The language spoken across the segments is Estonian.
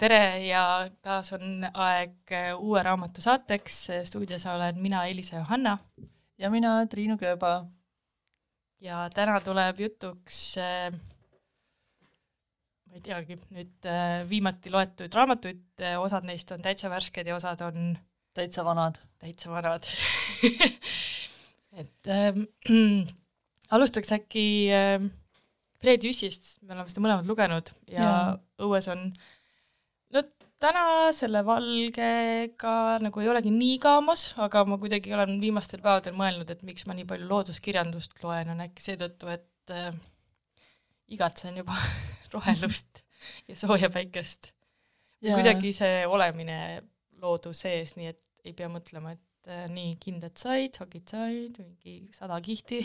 tere, ja taas on aeg uue raamatu saateks. stuudios olen mina, Elisa Johanna. ja mina, Triinu Kööba. ja täna tuleb jutuks äh, ma ei teagi, nüüd äh, viimati loetud raamatuid, osad neist on täitsa värsked ja osad on täitsa vanad. täitsa vanad et ähm, alustaks äkki äh, Fred Jüssist, me oleme seda mõlemad lugenud ja, ja õues on täna selle valgega nagu ei olegi nii kaamas, aga ma kuidagi olen viimastel päevadel mõelnud, et miks ma nii palju looduskirjandust loen, on äkki seetõttu, et äh, igatsen juba rohelust ja sooja päikest. kuidagi see olemine loodu sees, nii et ei pea mõtlema, et äh, nii kindad said, sokid said, mingi sada kihti.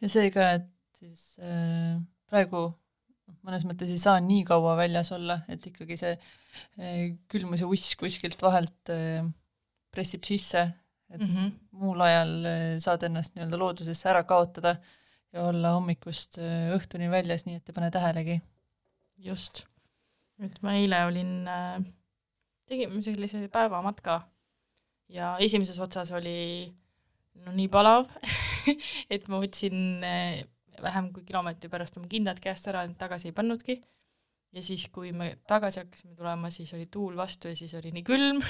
ja see ka, et siis äh, praegu mõnes mõttes ei saa nii kaua väljas olla, et ikkagi see äh, külmus ja uss kuskilt vahelt äh, pressib sisse, et mm. -hmm. muul ajal äh, saad ennast nii-öelda loodusesse ära kaotada ja olla hommikust õhtuni väljas, nii et ei pane tähelegi. just. et ma eile olin tegime sellise päevamatka ja esimeses otsas oli no nii palav et ma võtsin vähem kui kilomeetri pärast oma kindad käest ära, tagasi ei pannudki. ja siis, kui me tagasi hakkasime tulema, siis oli tuul vastu ja siis oli nii külm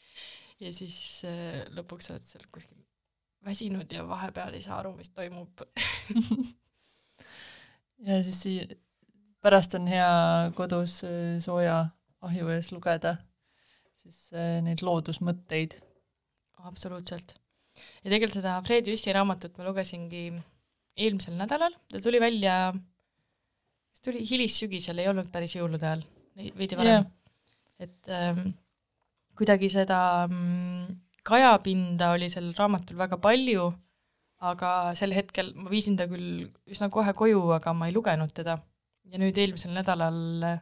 ja siis äh, lõpuks oled seal kuskil väsinud ja vahepeal ei saa aru, mis toimub. ja siis sii- pärast on hea kodus äh, sooja ahju ees lugeda siis äh, neid loodusmõtteid. absoluutselt. ja tegelikult seda Fredi Jüssi raamatut ma lugesingi eelmisel nädalal, ta tuli välja, kas tuli hilissügisel, ei olnud päris jõulude ajal, veidi varem yeah. et ähm, kuidagi seda mm, kajapinda oli sellel raamatul väga palju, aga sel hetkel ma viisin ta küll üsna kohe koju, aga ma ei lugenud teda. ja nüüd eelmisel nädalal äh,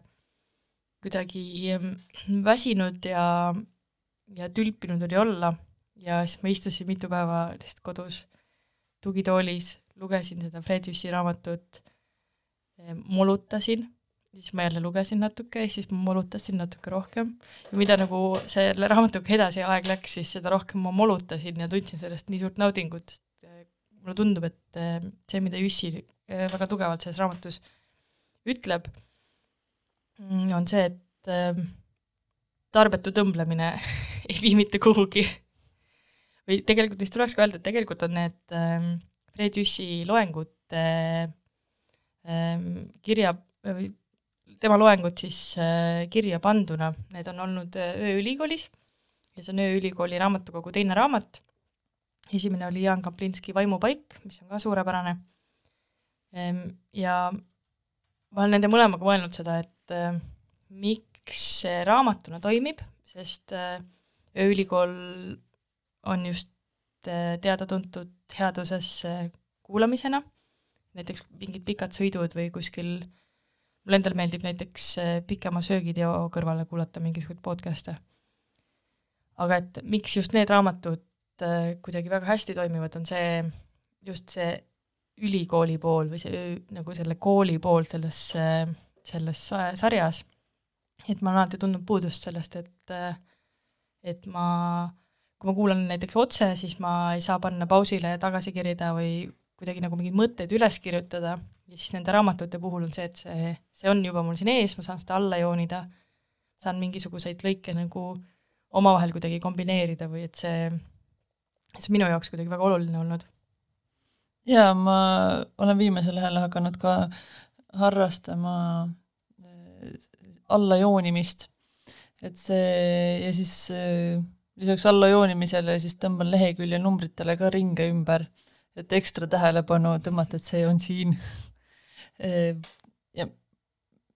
kuidagi mm, väsinud ja, ja tülpinud oli olla ja siis ma istusin mitu päeva lihtsalt kodus tugitoolis, lugesin seda Fred Jüssi raamatut, molutasin, siis ma jälle lugesin natuke ja siis ma molutasin natuke rohkem. Ja mida nagu selle raamatuga edasi aeg läks, siis seda rohkem ma molutasin ja tundsin sellest nii suurt naudingut, sest eh, mulle tundub, et eh, see, mida Jüssi eh, väga tugevalt selles raamatus ütleb, mm, on see, et eh, tarbetu tõmblemine ei vii mitte kuhugi. või tegelikult vist tuleks ka öelda, et tegelikult on need Fred Jüssi loengud äh, ähm, kirja või tema loengud siis äh, kirja panduna, need on olnud äh, Ööülikoolis ja see on Ööülikooli raamatukogu teine raamat. esimene oli Jaan Kaplinski Vaimupaik, mis on ka suurepärane. ja ma olen nende mõlemaga mõelnud seda, et äh, miks see raamatuna toimib, sest äh, Ööülikool on just äh, teada-tuntud headuses äh, kuulamisena, näiteks mingid pikad sõidud või kuskil, mulle endale meeldib näiteks äh, pikema söögiteo kõrvale kuulata mingisuguseid podcast'e. aga et miks just need raamatud äh, kuidagi väga hästi toimivad, on see, just see ülikooli pool või see nagu selle kooli pool selles, selles sa- sarjas. et ma olen alati tundnud puudust sellest, et, et ma, kui ma kuulan näiteks otse, siis ma ei saa panna pausile ja tagasi kerida või kuidagi nagu mingeid mõtteid üles kirjutada ja siis nende raamatute puhul on see, et see, see on juba mul siin ees, ma saan seda alla joonida, saan mingisuguseid lõike nagu omavahel kuidagi kombineerida või et see, see on minu jaoks kuidagi väga oluline olnud. jaa, ma olen viimasel ajal hakanud ka harrastama äh, allajoonimist. et see ja siis äh, lisaks allajoonimisele siis tõmban lehekülje numbritele ka ringe ümber, et ekstra tähelepanu tõmmata, et see on siin. ja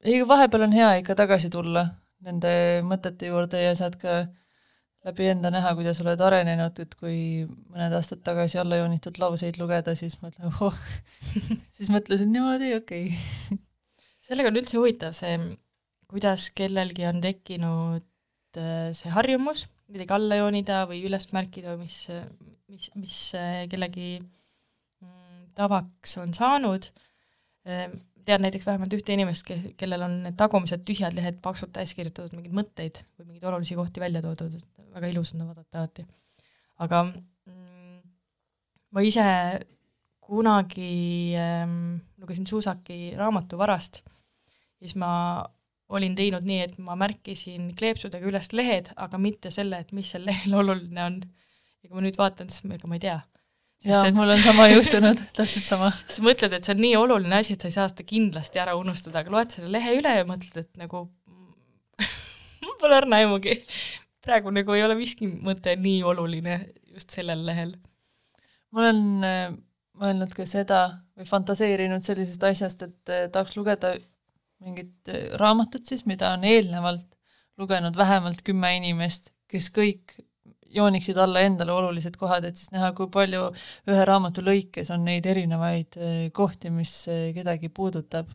ei, vahepeal on hea ikka tagasi tulla nende mõtete juurde ja saad ka läbi enda näha, kuidas oled arenenud, et kui mõned aastad tagasi alla joonitud lauseid lugeda, siis mõtlen, oh, siis mõtlesin niimoodi, okei okay. sellega on üldse huvitav see, kuidas kellelgi on tekkinud äh, see harjumus midagi alla joonida või üles märkida, mis, mis, mis äh, kellegi mm, tavaks on saanud. tean näiteks vähemalt ühte inimest, ke-, kellel on need tagumised tühjad lehed paksult täis kirjutatud mingeid mõtteid või mingeid olulisi kohti välja toodud, et väga ilus on vaadata alati. aga mm, ma ise kunagi ähm, lugesin Zuusaki raamatu Varast ja siis ma olin teinud nii, et ma märkisin kleepsudega üles lehed, aga mitte selle, et mis seal lehel oluline on. ja kui ma nüüd vaatan, siis ega ma ei tea. jaa, mul on sama juhtunud, täpselt sama. sa mõtled, et see on nii oluline asi, et sa ei saa seda kindlasti ära unustada, aga loed selle lehe üle ja mõtled, et nagu mul pole õrna aimugi. praegu nagu ei ole miski mõte nii oluline just sellel lehel. ma olen äh, mõelnud ka seda või fantaseerinud sellisest asjast, et eh, tahaks lugeda mingit eh, raamatut siis, mida on eelnevalt lugenud vähemalt kümme inimest, kes kõik jooniksid alla endale olulised kohad, et siis näha, kui palju ühe raamatu lõikes on neid erinevaid eh, kohti, mis kedagi puudutab.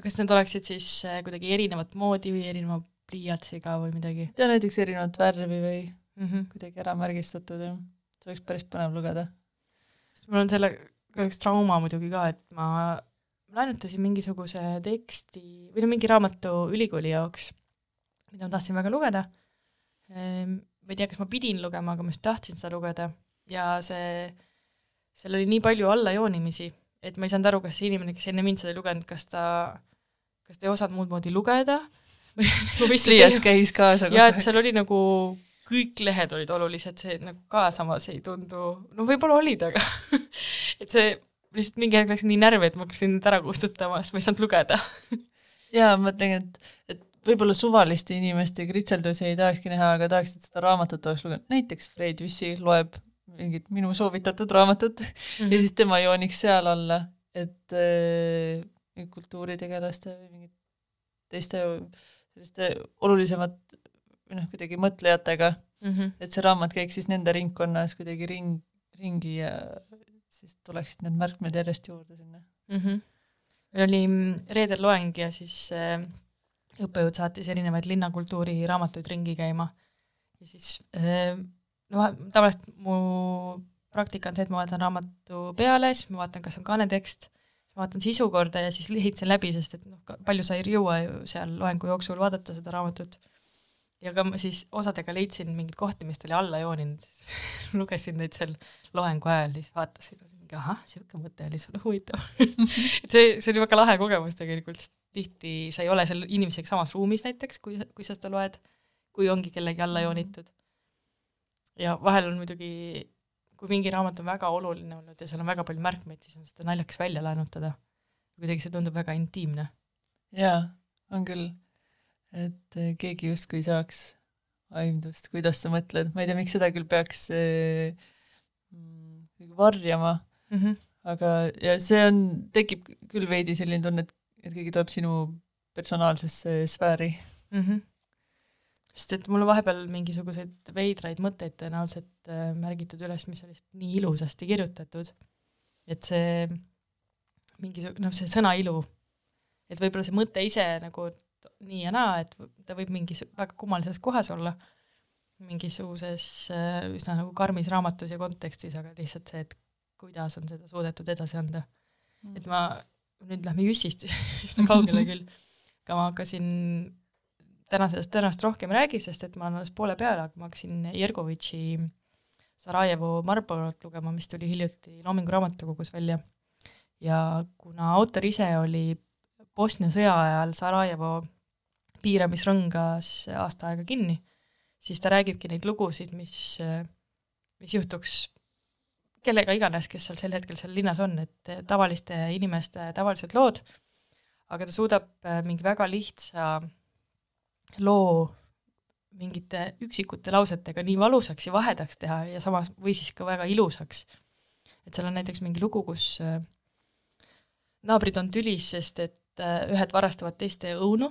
kas need oleksid siis kuidagi erinevat moodi või erineva pliiatsiga või midagi? ja näiteks erinevat värvi või mm -hmm. kuidagi ära märgistatud ja see oleks päris põnev lugeda. mul on selle üks trauma muidugi ka, et ma laenutasin mingisuguse teksti või no mingi raamatu ülikooli jaoks, mida ma tahtsin väga lugeda. Ehm, ma ei tea, kas ma pidin lugema, aga ma just tahtsin seda lugeda ja see, seal oli nii palju allajoonimisi, et ma ei saanud aru, kas see inimene, kes enne mind seda ei lugenud, kas ta, kas ta ei osanud muud moodi lugeda või nagu pliiats käis kaasa. ja et seal oli nagu kõik lehed olid olulised, see nagu ka samas ei tundu, no võib-olla olid, aga et see lihtsalt mingi hetk läks nii närvi, et ma hakkasin need ära kustutama, sest ma ei saanud lugeda jaa, ma mõtlen, et, et võib-olla suvaliste inimeste kritseldusi ei tahakski näha, aga tahaks, et seda raamatut oleks lugenud, näiteks Fred Jüssi loeb mingit minu soovitatud raamatut mm -hmm. ja siis tema jooniks seal alla, et äh, kultuuritegelaste või mingite teiste selliste olulisemat või noh, kuidagi mõtlejatega mm, -hmm. et see raamat käiks siis nende ringkonnas kuidagi ring, ringi ja siis tuleksid need märkmed järjest juurde sinna mm. -hmm. meil oli reedel loeng ja siis äh, õppejõud saatis erinevaid linnakultuuri raamatuid ringi käima ja siis äh, no tavaliselt mu praktika on see, et ma vaatan raamatu peale, siis ma vaatan, kas on kaanetekst, ma vaatan sisu korda ja siis lihitsen läbi, sest et noh, palju sa ei jõua ju seal loengu jooksul vaadata seda raamatut ja ka ma siis osadega leidsin mingeid kohti, mis ta oli alla jooninud, lugesin neid seal loengu ajal, siis vaatasin, ahah, niisugune mõte oli sul huvitav et see, see oli väga lahe kogemus tegelikult, sest tihti sa ei ole seal inimesega samas ruumis näiteks, kui, kui sa seda loed, kui ongi kellegi alla joonitud. ja vahel on muidugi, kui mingi raamat on väga oluline olnud ja seal on väga palju märkmeid, siis on seda naljakas välja laenutada. kuidagi see tundub väga intiimne. jaa, on küll et äh, keegi justkui saaks aimdust, kuidas sa mõtled, ma ei tea, miks seda küll peaks äh, mm, varjama mm, -hmm. aga, ja see on, tekib küll veidi selline tunne, et, et keegi tuleb sinu personaalsesse sfääri mm. -hmm. sest et mul on vahepeal mingisuguseid veidraid mõtteid tõenäoliselt äh, märgitud üles, mis lihtsalt nii ilusasti kirjutatud, et see mingisugune, noh, see sõna ilu, et võib-olla see mõte ise nagu nii ja naa, et ta võib mingis väga kummalises kohas olla, mingisuguses äh, üsna nagu karmis raamatus ja kontekstis, aga lihtsalt see, et kuidas on seda suudetud edasi anda. Mm.. et ma, nüüd lähme Jüssist üsna kaugele küll, aga ma hakkasin täna sellest tõenäoliselt rohkem ei räägi, sest et ma olen alles poole peal, aga ma hakkasin Jergovitši Sarajevo Marborot lugema, mis tuli hiljuti Loomingu Raamatukogus välja. ja kuna autor ise oli Bosnia sõja ajal Sarajevo piiramisrõngas aasta aega kinni, siis ta räägibki neid lugusid, mis, mis juhtuks kellega iganes, kes seal sel hetkel seal linnas on, et tavaliste inimeste tavalised lood, aga ta suudab äh, mingi väga lihtsa loo mingite üksikute lausetega nii valusaks ja vahedaks teha ja samas, või siis ka väga ilusaks. et seal on näiteks mingi lugu, kus äh, naabrid on tülis, sest et ühed varastavad teiste õunu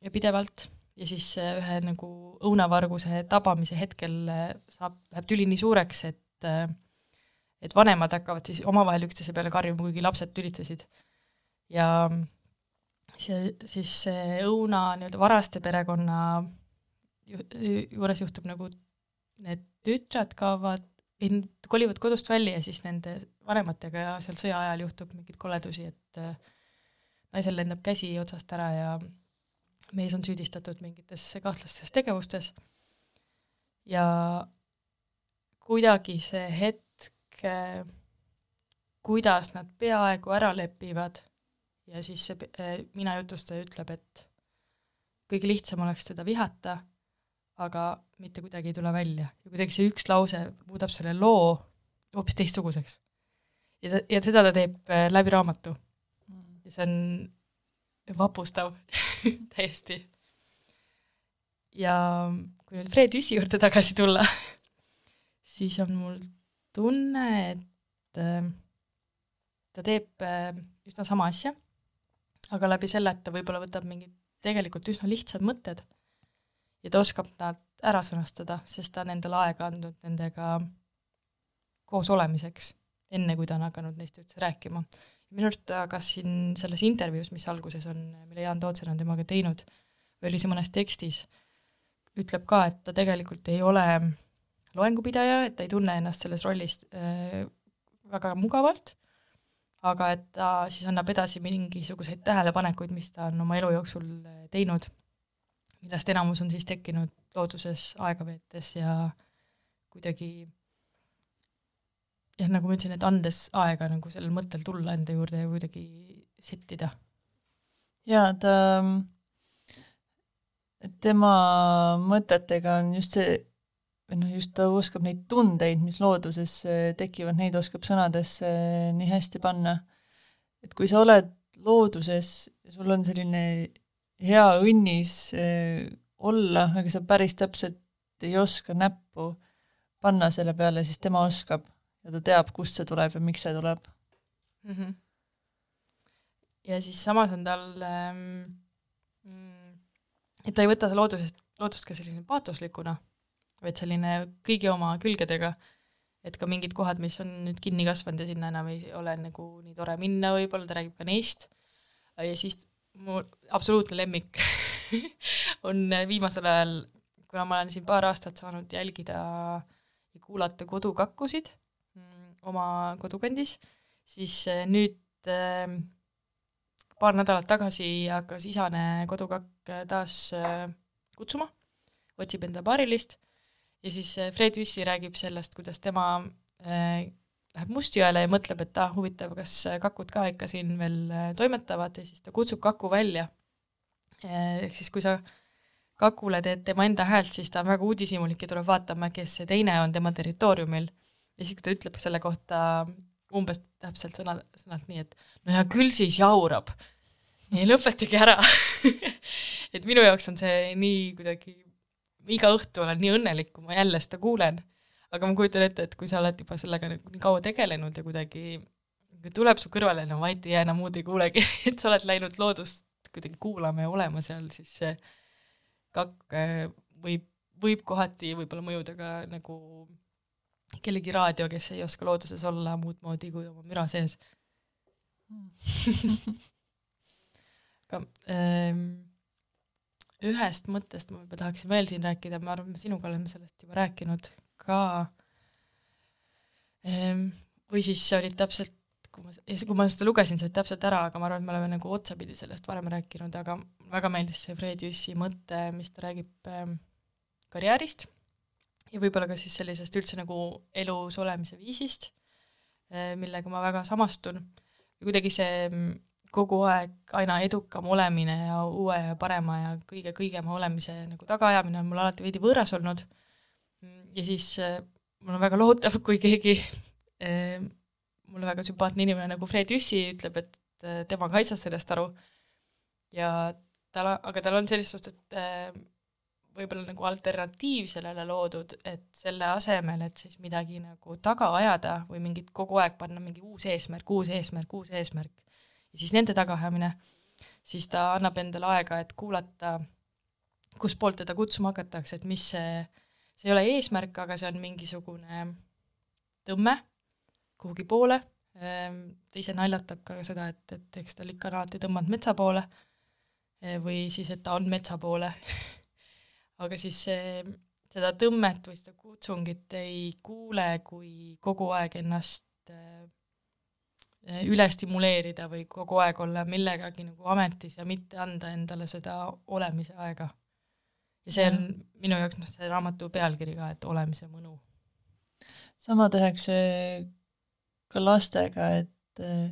ja pidevalt ja siis ühe nagu õunavarguse tabamise hetkel saab, läheb tüli nii suureks, et äh, et vanemad hakkavad siis omavahel üksteise peale karjuma, kuigi lapsed tülitsesid. ja see, siis see õuna nii-öelda varaste perekonna ju, juures juhtub nagu need tütred kaovad, kolivad kodust välja ja siis nende vanematega seal sõja ajal juhtub mingeid koledusi, et äh, naisel lendab käsi otsast ära ja mees on süüdistatud mingites kahtlastes tegevustes ja kuidagi see hetk, kuidas nad peaaegu ära lepivad ja siis see eh, mina jutustaja ütleb, et kõige lihtsam oleks teda vihata, aga mitte kuidagi ei tule välja ja kuidagi see üks lause muudab selle loo hoopis teistsuguseks. ja ta, ja seda ta teeb eh, läbi raamatu. Ja see on vapustav täiesti. ja kui nüüd Fred Jüssi juurde tagasi tulla, siis on mul tunne, et äh, ta teeb äh, üsna sama asja, aga läbi selle, et ta võib-olla võtab mingid tegelikult üsna lihtsad mõtted ja ta oskab nad ära sõnastada, sest ta on endale aega andnud nendega koos olemiseks, enne kui ta on hakanud neist üldse rääkima. minu arust ta kas siin selles intervjuus, mis alguses on, mille Jaan Tootsen on temaga teinud, või oli see mõnes tekstis, ütleb ka, et ta tegelikult ei ole loengupidaja, et ta ei tunne ennast selles rollis äh, väga mugavalt, aga et ta siis annab edasi mingisuguseid tähelepanekuid, mis ta on oma elu jooksul äh, teinud, millest enamus on siis tekkinud looduses aega veetes ja kuidagi jah, nagu ma ütlesin, et andes aega nagu sellel mõttel tulla enda juurde ja kuidagi settida. jaa, ta, tema mõtetega on just see, või noh, just ta oskab neid tundeid, mis looduses äh, tekivad, neid oskab sõnadesse äh, nii hästi panna. et kui sa oled looduses, sul on selline hea õnnis äh, olla, aga sa päris täpselt ei oska näppu panna selle peale, siis tema oskab ja ta teab, kust see tuleb ja miks see tuleb mm. -hmm. ja siis samas on tal ähm,, et ta ei võta loodusest, loodust ka sellise paatoslikuna vaid selline kõigi oma külgedega, et ka mingid kohad, mis on nüüd kinni kasvanud ja sinna enam ei ole nagu nii tore minna võib-olla, ta räägib ka neist, ja siis mu absoluutne lemmik on viimasel ajal, kuna ma olen siin paar aastat saanud jälgida ja kuulata kodukakkusid mm, oma kodukandis, siis eh, nüüd äh, paar nädalat tagasi hakkas isane kodukakk taas äh, kutsuma, otsib enda paarilist ja siis äh, Fred Jüssi räägib sellest, kuidas tema äh, läheb Mustjõele ja mõtleb, et ah, huvitav, kas äh, kakud ka ikka siin veel toimetavad ja siis ta kutsub kaku välja. ehk siis, kui sa kakule teed tema enda häält, siis ta on väga uudishimulik ja tuleb vaatama, kes see teine on tema territooriumil. ja siis ta ütleb selle kohta umbes täpselt sõna, sõnalt nii, et no hea küll siis jaurab. ei lõpetage ära et minu jaoks on see nii kuidagi iga õhtu olen nii õnnelik, kui ma jälle seda kuulen. aga ma kujutan ette, et kui sa oled juba sellega nagu nii kaua tegelenud ja kuidagi tuleb su kõrvale, no vait ei jää enam muud ei kuulegi et sa oled läinud loodust kuidagi kuulama ja olema seal, siis see kakk äh, võib, võib kohati võib-olla mõjuda ka nagu kellegi raadio, kes ei oska looduses olla muud moodi kui oma müra sees aga ähm, ühest mõttest ma võib-olla tahaksin veel siin rääkida, ma arvan, me sinuga oleme sellest juba rääkinud ka. Ehm, või siis see oli täpselt, kui ma, kui ma seda lugesin, see oli täpselt ära, aga ma arvan, et me oleme nagu otsapidi sellest varem rääkinud, aga väga meeldis see Fred Jüssi mõte, mis ta räägib ähm, karjäärist ja võib-olla ka siis sellisest üldse nagu elus olemise viisist, äh, millega ma väga samastun. kuidagi see kogu aeg aina edukam olemine ja uue ja parema ja kõige kõigema olemise nagu tagaajamine on mul alati veidi võõras olnud. ja siis äh, mul on väga lohutav, kui keegi äh, mulle väga sümpaatne inimene nagu Fred Jüssi ütleb, et äh, tema ka ei saa sellest aru. ja tal, aga tal on selles suhtes, et võib-olla nagu alternatiiv sellele loodud, et selle asemel, et siis midagi nagu taga ajada või mingit kogu aeg panna mingi uus eesmärk, uus eesmärk, uus eesmärk, ja siis nende tagaajamine, siis ta annab endale aega, et kuulata, kustpoolt teda kutsuma hakatakse, et mis see, see ei ole eesmärk, aga see on mingisugune tõmme kuhugi poole, ehm, ta ise naljatab ka seda, et, et eks tal ikka on alati tõmmanud metsa poole eh, või siis, et ta on metsa poole. Aga siis see, seda tõmmet või seda kutsungit ei kuule, kui kogu aeg ennast Eh, üle stimuleerida või kogu aeg olla millegagi nagu ametis ja mitte anda endale seda olemise aega. ja see on ja. minu jaoks noh, see raamatu pealkiri ka, et olemise mõnu. sama tehakse ka lastega, et äh,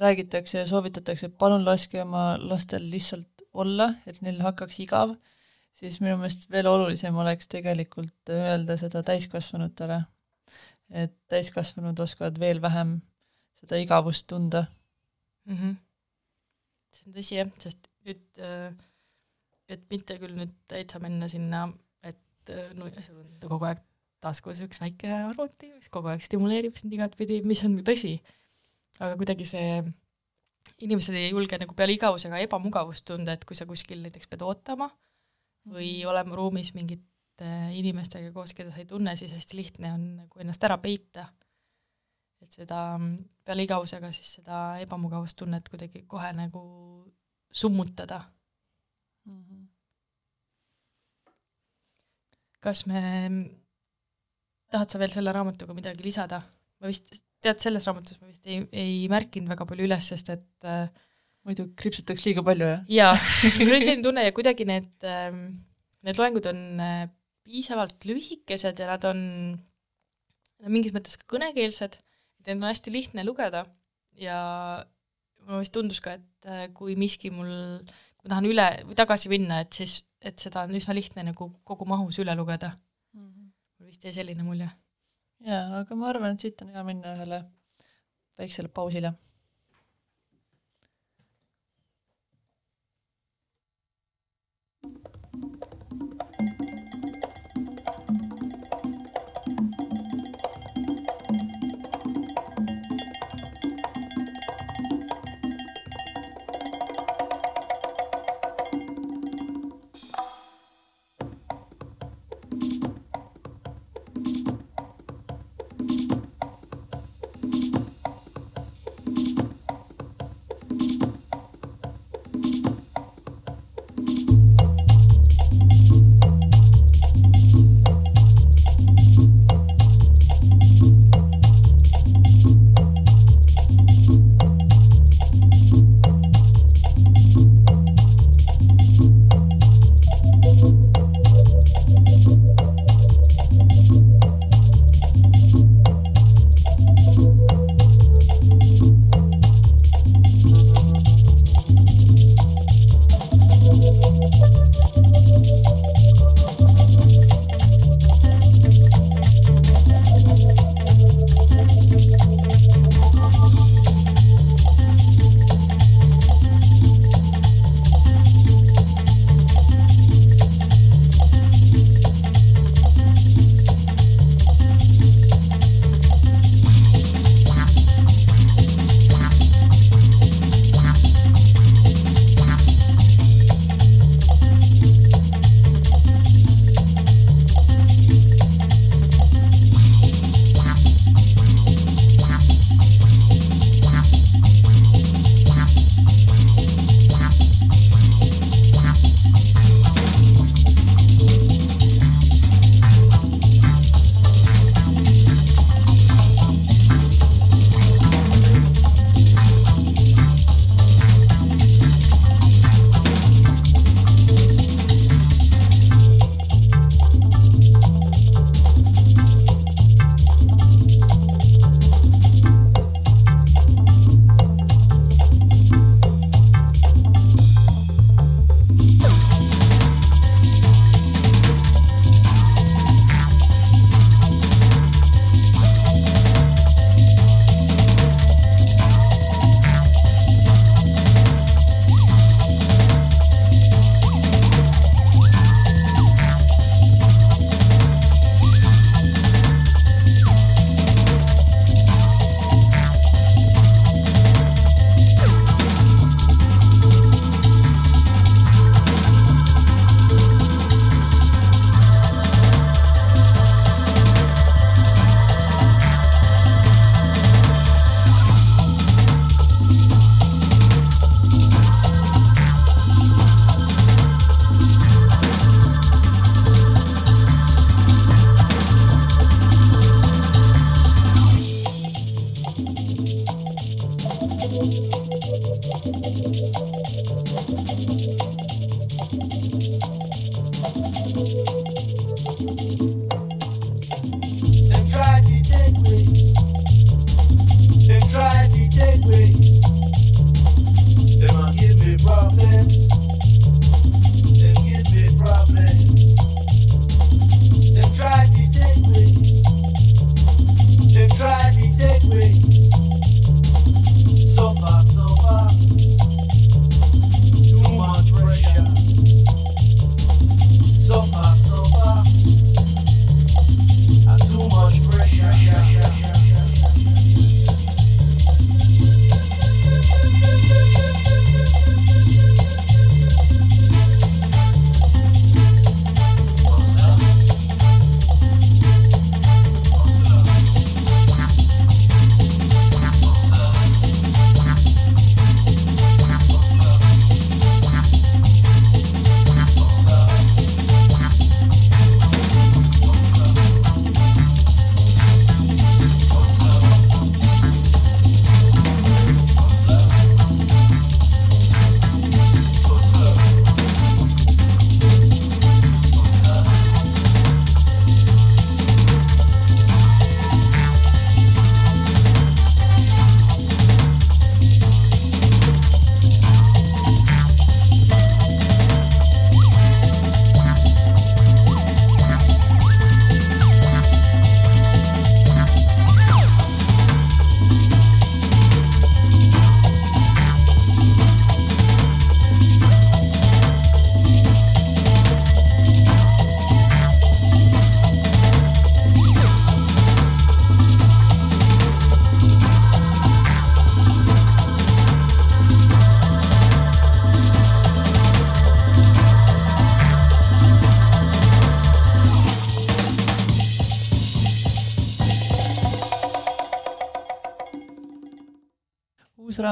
räägitakse ja soovitatakse, palun laske oma lastel lihtsalt olla, et neil hakkaks igav, siis minu meelest veel olulisem oleks tegelikult öelda seda täiskasvanutele. et täiskasvanud oskavad veel vähem seda igavust tunda mm. -hmm. see on tõsi jah, sest nüüd, äh, et mitte küll nüüd täitsa minna sinna, et äh, no sul on kogu aeg taskus üks väike arvuti, mis kogu aeg stimuleerib sind igatpidi, mis on tõsi. aga kuidagi see, inimesed ei julge nagu peale igavusega ebamugavust tunda, et kui sa kuskil näiteks pead ootama või olema ruumis mingite inimestega koos, keda sa ei tunne, siis hästi lihtne on nagu ennast ära peita. Et seda peale igavusega siis seda ebamugavustunnet kuidagi kohe nagu summutada mm. -hmm. kas me, tahad sa veel selle raamatuga midagi lisada? ma vist, tead, selles raamatus ma vist ei, ei märkinud väga palju üles, sest et äh, muidu kriipsutaks liiga palju, jah? jaa, mul oli selline tunne ja kuidagi need, ähm, need loengud on äh, piisavalt lühikesed ja nad on mingis mõttes ka kõnekeelsed, neid on hästi lihtne lugeda ja mulle vist tundus ka, et äh, kui miski mul, kui ma tahan üle või tagasi minna, et siis, et seda on üsna lihtne nagu kogu mahus üle lugeda mm. -hmm. mul vist jäi selline mulje. jaa, aga ma arvan, et siit on hea minna ühele väiksele pausile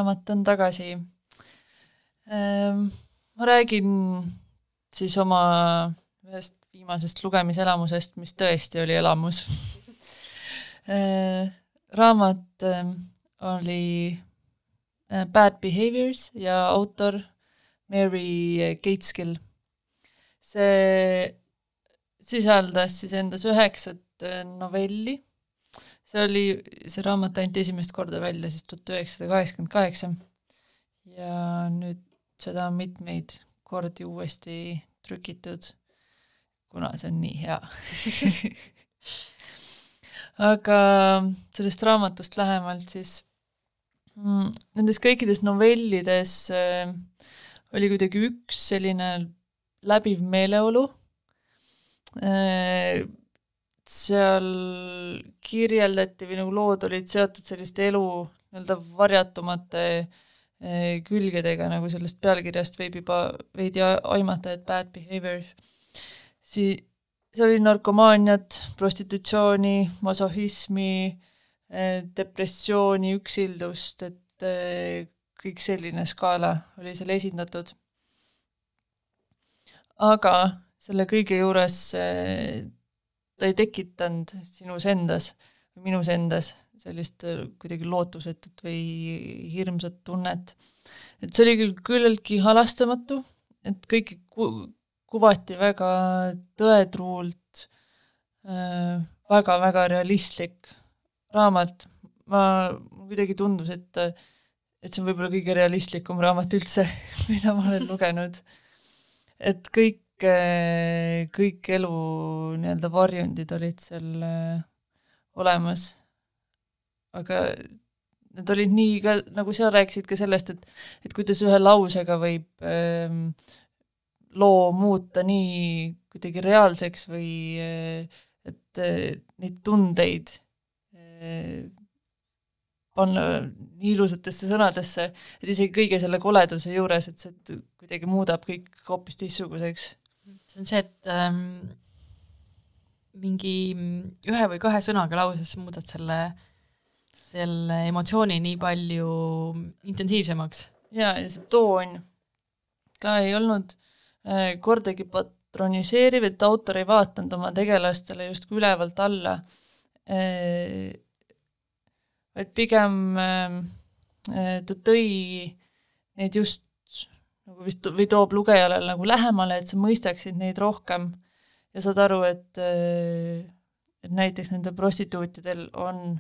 raamat on tagasi. ma räägin siis oma ühest viimasest lugemiselamusest, mis tõesti oli elamus raamat oli Bad Behaviors ja autor Mary Gateskill. see sisaldas siis endas üheksat novelli see oli, see raamat anti esimest korda välja siis tuhat üheksasada kaheksakümmend kaheksa. Ja nüüd seda on mitmeid kordi uuesti trükitud, kuna see on nii hea. Aga sellest raamatust lähemalt siis mm, nendes kõikides novellides äh, oli kuidagi üks selline läbiv meeleolu. Äh,, seal kirjeldati või nagu lood olid seotud selliste elu nii-öelda varjatumate eh, külgedega, nagu sellest pealkirjast võib juba veidi aimata, et bad behavior, sii-, see oli narkomaaniat, prostitutsiooni, masohhismi, eh, depressiooni, üksildust, et eh, kõik selline skaala oli seal esindatud. aga selle kõige juures ta ei tekitanud sinus endas minus endas sellist äh, kuidagi lootusetut või hirmsat tunnet. et see oli küll küllaltki halastamatu, et kõiki ku-, kuvati väga tõetruult äh,, väga-väga realistlik raamat. ma, kuidagi tundus, et et see on võib-olla kõige realistlikum raamat üldse, mida ma olen lugenud. et kõik kõik, kõik elu nii-öelda varjundid olid seal äh, olemas. aga need olid nii ka, nagu sa rääkisid ka sellest, et et kuidas ühe lausega võib ähm, loo muuta nii kuidagi reaalseks või äh, et neid tundeid panna nii ilusatesse sõnadesse, et isegi kõige selle koleduse juures, et see kuidagi muudab kõik hoopis teistsuguseks see on see, et ähm, mingi ühe või kahe sõnaga lauses muudad selle, selle emotsiooni nii palju intensiivsemaks. jaa, ja see toon ka ei olnud äh, kordagi patroniseeriv, et autor ei vaadanud oma tegelastele justkui ülevalt alla äh,, vaid pigem äh, äh ta tõi neid just nagu vist või toob lugejale nagu lähemale, et sa mõistaksid neid rohkem ja saad aru, et et näiteks nendel prostituutidel on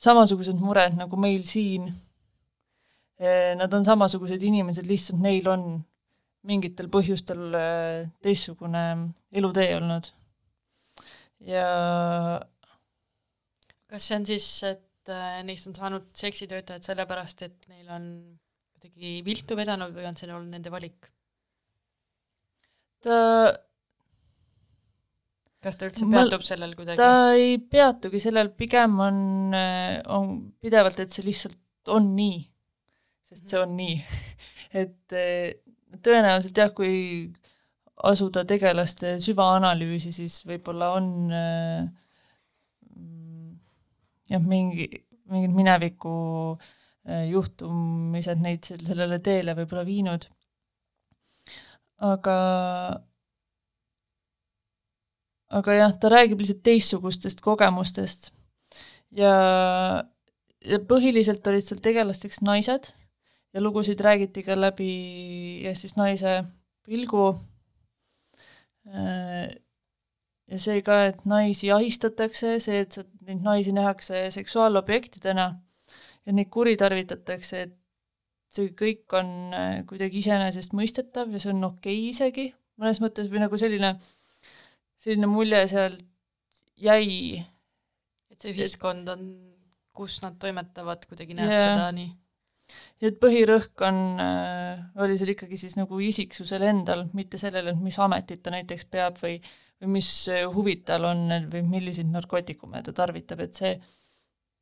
samasugused mured nagu meil siin. Nad on samasugused inimesed, lihtsalt neil on mingitel põhjustel teistsugune elutee olnud. ja kas see on siis, et neist on saanud seksitöötajad sellepärast, et neil on kuidagi viltu vedanud või on see olnud nende valik? ta kas ta üldse peatub ma, sellel kuidagi? ta ei peatugi sellel, pigem on, on pidevalt, et see lihtsalt on nii. sest see on nii et tõenäoliselt jah, kui asuda tegelaste süvaanalüüsi, siis võib-olla on jah, mingi, mingid mineviku äh, Äh, juhtumised neid sellele teele võib-olla viinud. aga, aga jah, ta räägib lihtsalt teistsugustest kogemustest ja, ja põhiliselt olid seal tegelasteks naised ja lugusid räägiti ka läbi ja siis naise pilgu. Äh, ja see ka, et naisi ahistatakse, see, et neid naisi nähakse seksuaalobjektidena ja neid kuritarvitatakse, et see kõik on äh, kuidagi iseenesestmõistetav ja see on okei okay isegi mõnes mõttes või nagu selline, selline mulje sealt jäi. et see ühiskond on, kus nad toimetavad, kuidagi näeb yeah. seda nii. ja et põhirõhk on äh,, oli seal ikkagi siis nagu isiksusel endal, mitte sellele, et mis ametit ta näiteks peab või, või mis huvid tal on või milliseid narkootikume ta tarvitab, et see,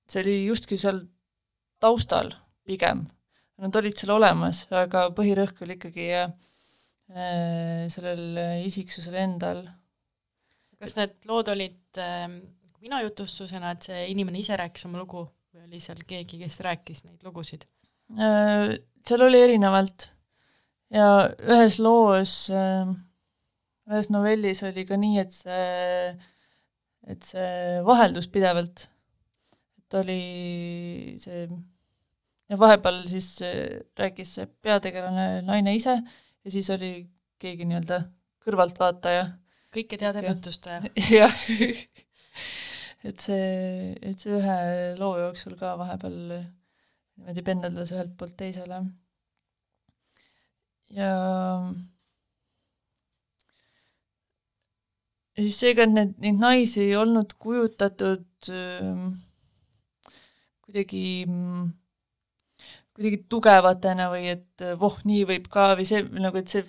see oli justkui seal taustal pigem. Nad olid seal olemas, aga põhirõhk oli ikkagi äh, sellel isiksusel endal. kas need lood olid äh, mina jutustusena, et see inimene ise rääkis oma lugu või oli seal keegi, kes rääkis neid lugusid? Äh, seal oli erinevalt ja ühes loos, ühes novellis oli ka nii, et see, et see vaheldus pidevalt, et oli see ja vahepeal siis rääkis see peategelane naine ise ja siis oli keegi nii-öelda kõrvaltvaataja. kõike teadev jutustaja. jah et see, et see ühe loo jooksul ka vahepeal niimoodi pendeldas ühelt poolt teisele. ja ja siis seega, et need, neid naisi ei olnud kujutatud äh, kuidagi äh, kuidagi tugevatena või et voh, nii võib ka või see nagu, et see,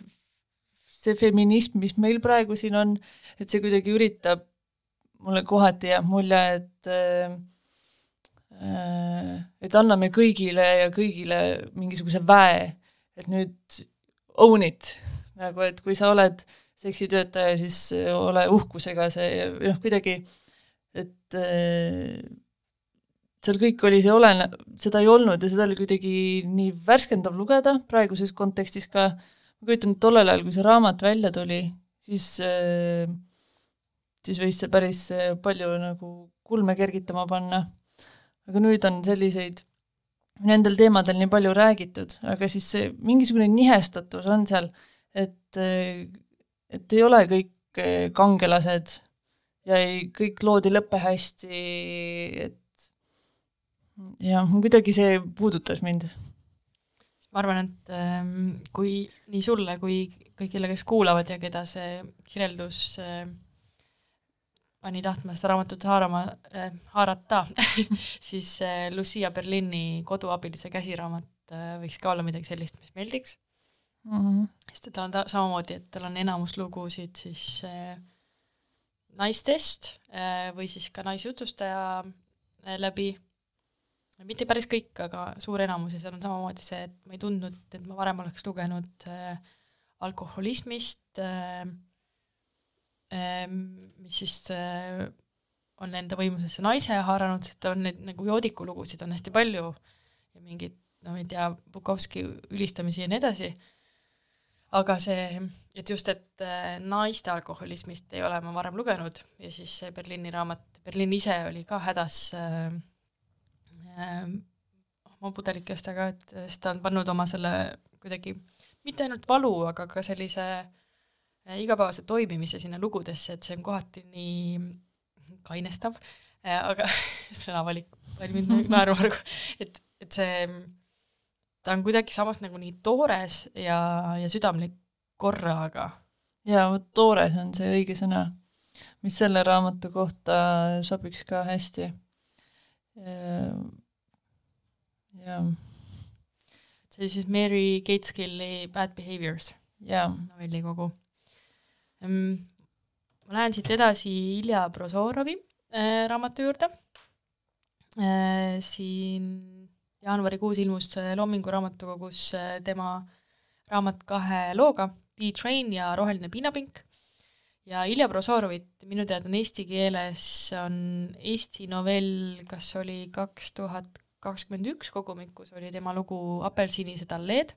see feminism, mis meil praegu siin on, et see kuidagi üritab, mulle kohati jääb mulje, et äh, et anname kõigile ja kõigile mingisuguse väe, et nüüd own it, nagu et kui sa oled seksitöötaja, siis ole uhkusega see, noh, kuidagi, et äh, seal kõik oli see olen-, seda ei olnud ja seda oli kuidagi nii värskendav lugeda praeguses kontekstis ka, ma kujutan ette, tollel ajal, kui see raamat välja tuli, siis äh, siis võis see päris äh, palju nagu kulme kergitama panna. aga nüüd on selliseid, nendel teemadel nii palju räägitud, aga siis see mingisugune nihestatus on seal, et, äh, et ei ole kõik kangelased ja ei, kõik lood ei lõpe hästi, et jah, kuidagi see puudutas mind. ma arvan, et ähm, kui nii sulle kui kõigile, kes kuulavad ja keda see kirjeldus äh, pani tahtma seda raamatut haarama äh,, haarata siis äh, Lucia Berlini Koduabilise käsiraamat äh, võiks ka olla midagi sellist, mis meeldiks mm. -hmm. sest et tal on ta samamoodi, et tal on enamus lugusid siis äh, naistest äh, või siis ka naisjutustaja äh, läbi mitte päris kõik, aga suur enamus ja seal on samamoodi see, et ma ei tundnud, et ma varem oleks lugenud äh, alkoholismist äh,, äh, mis siis äh, on enda võimusesse naise haaranud, sest on neid nagu joodiku lugusid on hästi palju ja mingeid, no ma ei tea, Bukovski ülistamisi ja nii edasi, aga see, et just, et äh, naiste alkoholismist ei ole ma varem lugenud ja siis see Berliini raamat, Berliin ise oli ka hädas äh, Oma pudelikest, aga et siis ta on pannud oma selle kuidagi mitte ainult valu, aga ka sellise eh, igapäevase toimimise sinna lugudesse, et see on kohati nii kainestav, eh, aga sõnavalik naerma praegu, et, et see, ta on kuidagi samas nagu nii toores ja, ja südamlik korraga. jaa, vot toores on see õige sõna, mis selle raamatu kohta sobiks ka hästi jah. see oli siis Mary Gateskilli Bad Behaviors novellikogu. ma lähen siit edasi Ilja Prozorovi äh, raamatu juurde äh,. siin jaanuarikuus ilmus Loomingu raamatukogus äh, tema raamat kahe looga, D-Train ja Roheline piinapink. ja Ilja Prozorovit minu teada on eesti keeles, on Eesti novell, kas oli kaks tuhat kakskümmend üks kogumikus oli tema lugu Apelsiinised alleed,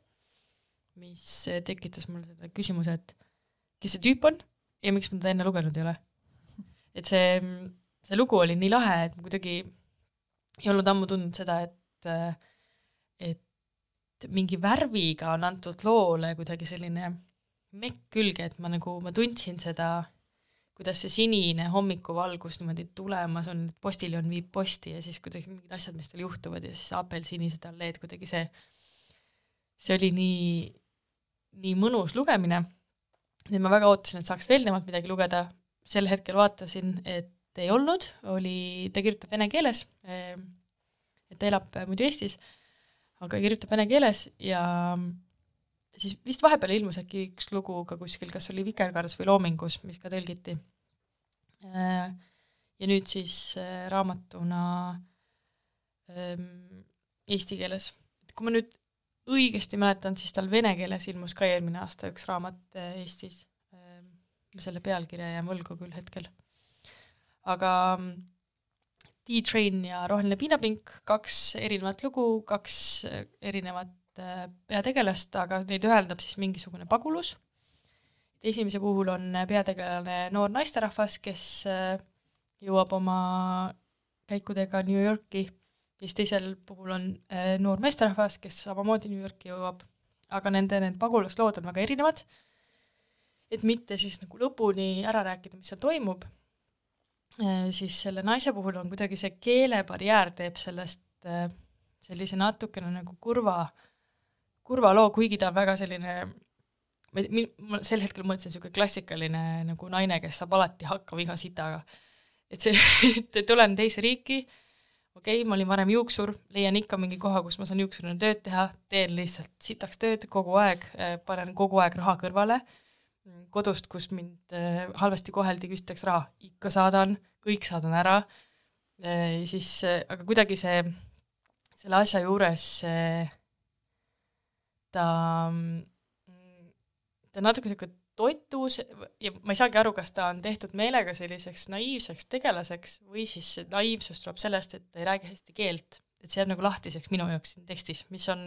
mis tekitas mul selle küsimuse, et kes see tüüp on ja miks ma teda enne lugenud ei ole. et see, see lugu oli nii lahe, et ma kuidagi ei olnud ammu tundnud seda, et et mingi värviga on antud loole kuidagi selline mekk külge, et ma nagu, ma tundsin seda kuidas see sinine hommikuvalgus niimoodi tulemas on, postiljon viib posti ja siis kuidagi mingid asjad, mis tal juhtuvad ja siis apelsinised alleed, kuidagi see, see oli nii, nii mõnus lugemine, et ma väga ootasin, et saaks veel temalt midagi lugeda, sel hetkel vaatasin, et ei olnud, oli, ta kirjutab vene keeles, et ta elab muidu Eestis, aga kirjutab vene keeles ja siis vist vahepeal ilmus äkki üks lugu ka kuskil, kas oli Vikerkaardes või Loomingus, mis ka tõlgiti. Äh, ja nüüd siis äh, raamatuna ähm, eesti keeles. kui ma nüüd õigesti mäletan, siis tal vene keeles ilmus ka eelmine aasta üks raamat äh, Eestis. ma selle pealkirja jään võlgu küll hetkel. aga D-Train ja Roheline piinapink, kaks erinevat lugu, kaks erinevat peategelast, aga neid ühendab siis mingisugune pagulus. esimese puhul on peategelane noor naisterahvas, kes äh, jõuab oma käikudega New Yorki. Siis teisel puhul on noor meesterahvas, kes samamoodi New Yorki jõuab, aga nende need pagulaslood on väga erinevad, et mitte siis nagu lõpuni ära rääkida, mis seal toimub Äh, siis selle naise puhul on kuidagi see keelebarjäär teeb sellest äh, sellise natukene nagu kurva, kurva loo, kuigi ta on väga selline ma, sel hetkel mõtlesin niisugune klassikaline nagu naine, kes saab alati hakkama iga sitaga. et see, et tulen teise riiki, okei okay,, ma olin varem juuksur, leian ikka mingi koha, kus ma saan juuksurina tööd teha, teen lihtsalt sitaks tööd kogu aeg, äh, panen kogu aeg raha kõrvale kodust, kus mind halvasti koheldi, küsitakse raha, ikka saadan, kõik saadan ära, siis aga kuidagi see, selle asja juures ta, ta natuke niisugune totus ja ma ei saagi aru, kas ta on tehtud meelega selliseks naiivseks tegelaseks või siis see naiivsus tuleb sellest, et ta ei räägi hästi keelt, et see jääb nagu lahtiseks minu jaoks siin tekstis, mis on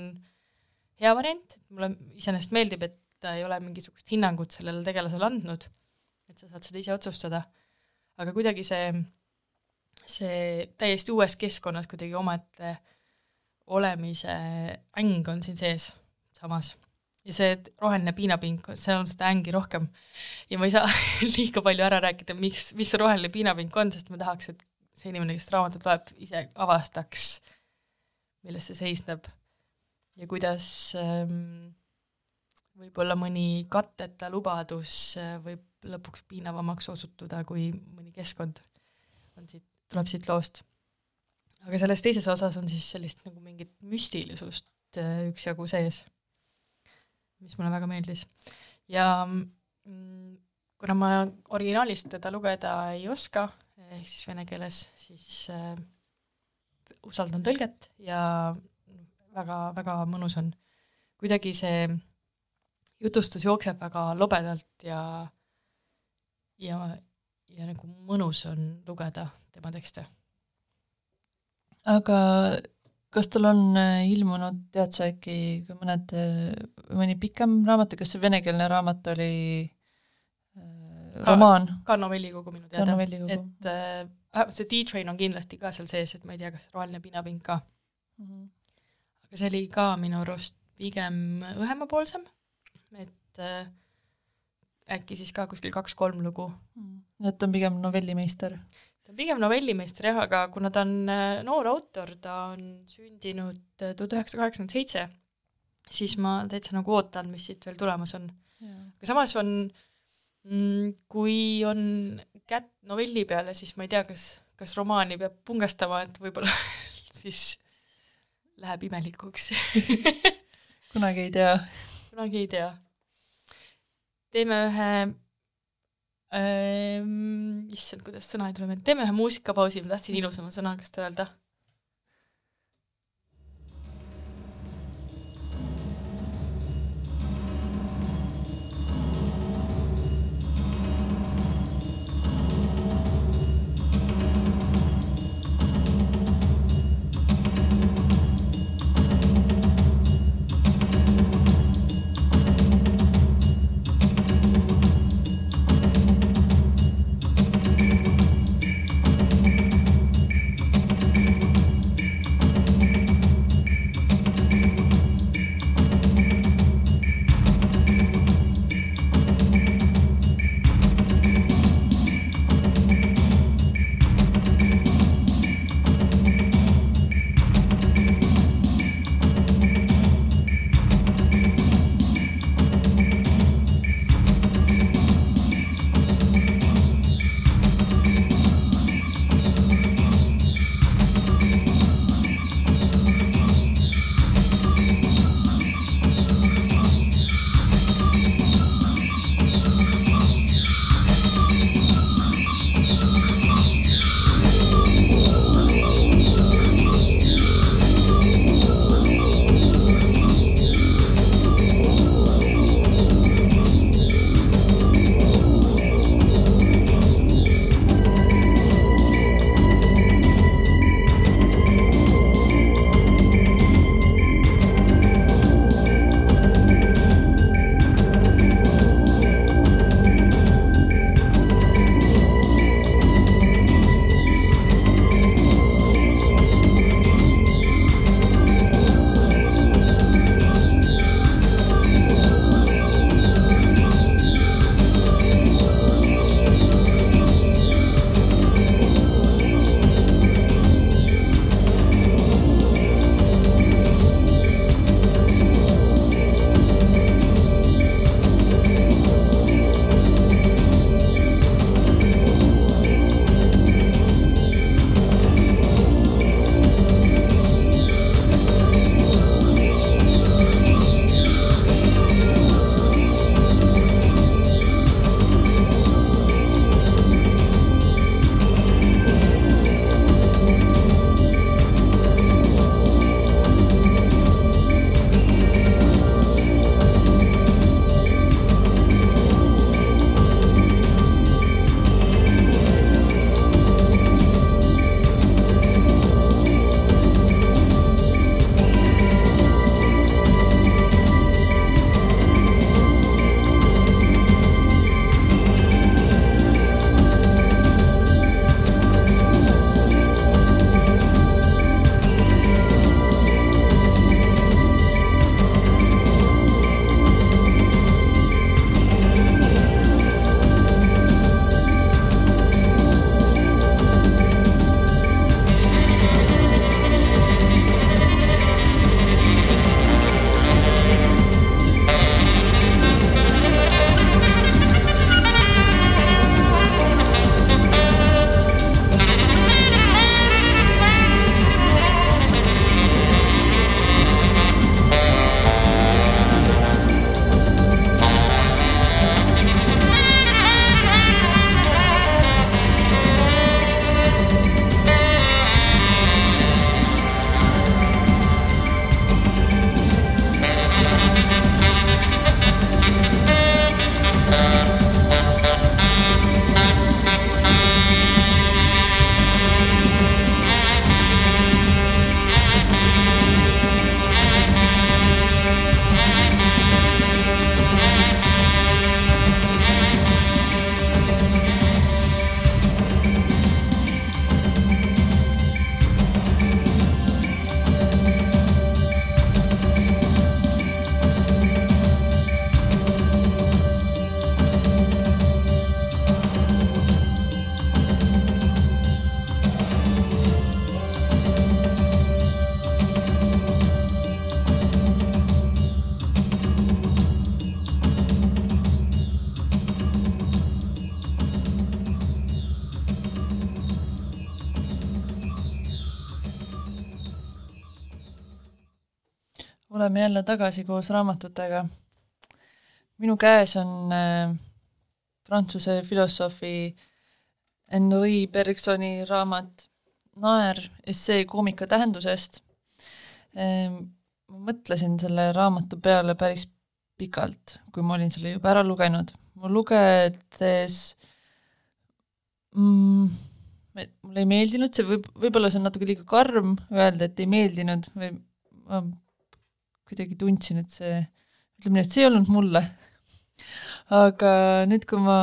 hea variant, mulle iseenesest meeldib, et ta ei ole mingisugust hinnangut sellele tegelasele andnud, et sa saad seda ise otsustada. Aga kuidagi see, see täiesti uues keskkonnas kuidagi omaette olemise äng on siin sees samas. ja see roheline piinapink, seal on seda ängi rohkem. ja ma ei saa liiga palju ära rääkida, miks, mis see roheline piinapink on, sest ma tahaks, et see inimene, kes raamatut loeb, ise avastaks, milles see seisneb ja kuidas ähm, võib-olla mõni katteta lubadus äh, võib lõpuks piinavamaks osutuda, kui mõni keskkond on siit, tuleb siit loost. aga selles teises osas on siis sellist nagu mingit müstilisust äh, üksjagu sees, mis mulle väga meeldis. ja mm, kuna ma originaalis teda lugeda ei oska, ehk siis vene keeles, siis äh, usaldan tõlget ja väga-väga mõnus on. kuidagi see jutustus jookseb väga lobedalt ja ja, ja nagu mõnus on lugeda tema tekste. aga kas tal on äh, ilmunud, tead sa äkki ka mõned, äh, mõni pikem raamat, kas see venekeelne raamat oli äh, romaan? ka novellikogu minu teada, et äh, see D-Train on kindlasti ka seal sees, et ma ei tea, kas Roheline piinapink ka mm. -hmm. aga see oli ka minu arust pigem õhemapoolsem, et äh, äkki siis ka kuskil kaks-kolm lugu mm.. et ta on pigem novellimeister? Pigem novellimeister jah, aga kuna ta on äh, noor autor, ta on sündinud äh, tuhat üheksasada kaheksakümmend seitse, siis ma täitsa nagu ootan, mis siit veel tulemas on. aga samas on, mm, kui on kätt novelli peale, siis ma ei tea, kas, kas romaani peab pungastama, et võib-olla siis läheb imelikuks kunagi ei tea. kunagi ei tea teeme ühe ähm,, issand, kuidas sõna ei tule meelde, teeme ühe muusikapausi, ma tahtsin ilusama sõna käest öelda oleme jälle tagasi koos raamatutega. minu käes on äh, prantsuse filosoofi Henri Bergsoni raamat Naer essee koomika tähendusest äh,. ma mõtlesin selle raamatu peale päris pikalt, kui ma olin selle juba ära lugenud. ma lugedes mm, mulle ei meeldinud, see võib, võib-olla see on natuke liiga karm öelda, et ei meeldinud või ma kuidagi tundsin, et see, ütleme nii, et see ei olnud mulle. aga nüüd, kui ma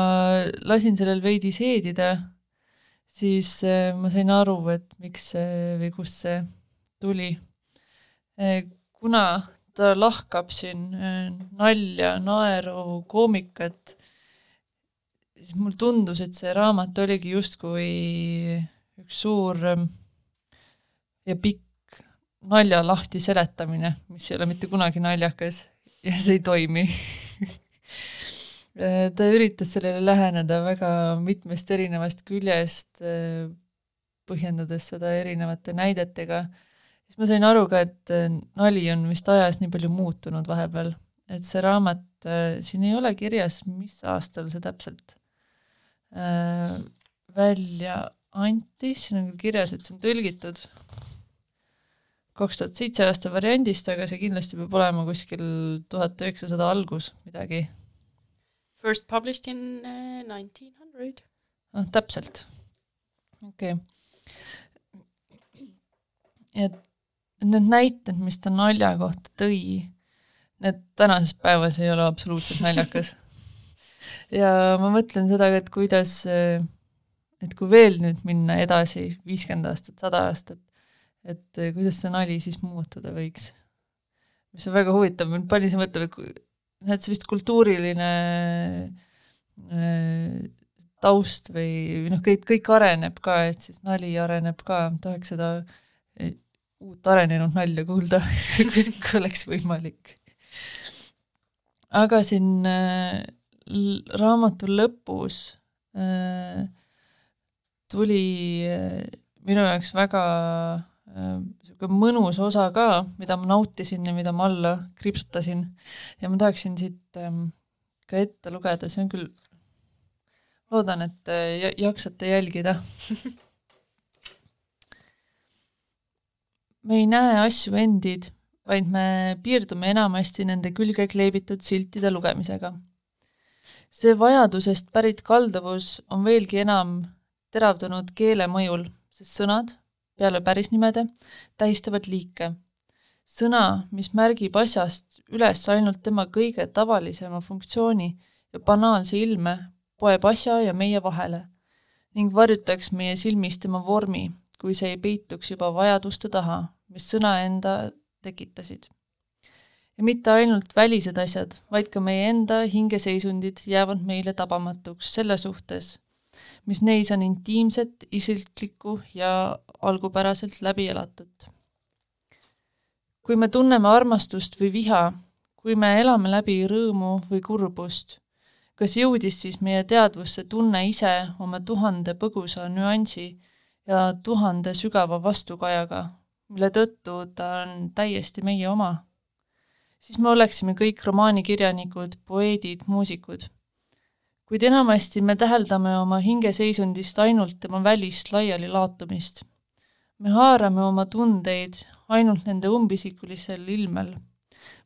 lasin sellel veidi seedida, siis äh, ma sain aru, et miks see või kust see tuli. Äh, kuna ta lahkab siin äh, nalja, naeru, koomikat, siis mulle tundus, et see raamat oligi justkui üks suur ja pikk nalja lahti seletamine, mis ei ole mitte kunagi naljakas ja see ei toimi. Ta üritas sellele läheneda väga mitmest erinevast küljest, põhjendades seda erinevate näidetega, siis ma sain aru ka, et nali on vist ajas nii palju muutunud vahepeal, et see raamat, siin ei ole kirjas, mis aastal see täpselt äh, välja anti, siin on küll kirjas, et see on tõlgitud kaks tuhat seitse aasta variandist, aga see kindlasti peab olema kuskil tuhat üheksasada algus midagi. First published in uh, nineteen hundred. ah, täpselt. okei okay.. et need näited, mis ta nalja kohta tõi, need tänases päevas ei ole absoluutselt naljakas ja ma mõtlen seda, et kuidas, et kui veel nüüd minna edasi viiskümmend aastat, sada aastat, et eh, kuidas see nali siis muutuda võiks. mis on väga huvitav, mind pani see mõtlema, et et see vist kultuuriline äh, taust või, või noh, kõik, kõik areneb ka, et siis nali areneb ka, tahaks seda eh, uut arenenud nalja kuulda kui oleks võimalik. aga siin raamatu lõpus tuli minu jaoks väga niisugune mõnus osa ka, mida ma nautisin ja mida ma alla kriipsutasin. ja ma tahaksin siit ähm, ka ette lugeda, see on küll, loodan, et äh, jaksate jälgida me ei näe asju endid, vaid me piirdume enamasti nende külge kleebitud siltide lugemisega. see vajadusest pärit kalduvus on veelgi enam teravdunud keele mõjul, sest sõnad, peale pärisnimede tähistavad liike. sõna, mis märgib asjast üles ainult tema kõige tavalisema funktsiooni ja banaalse ilme, poeb asja ja meie vahele ning varjutaks meie silmis tema vormi, kui see ei peituks juba vajaduste taha, mis sõna enda tekitasid. ja mitte ainult välised asjad, vaid ka meie enda hingeseisundid jäävad meile tabamatuks selle suhtes, mis neis on intiimset, isiklikku ja algupäraselt läbi elatud. kui me tunneme armastust või viha, kui me elame läbi rõõmu või kurbust, kas jõudis siis meie teadvusse tunne ise oma tuhande põgusa nüansi ja tuhande sügava vastukajaga, mille tõttu ta on täiesti meie oma? siis me oleksime kõik romaanikirjanikud, poeedid, muusikud kuid enamasti me täheldame oma hingeseisundist ainult tema välist laialilaatumist. me haarame oma tundeid ainult nende umbisikulisel ilmel,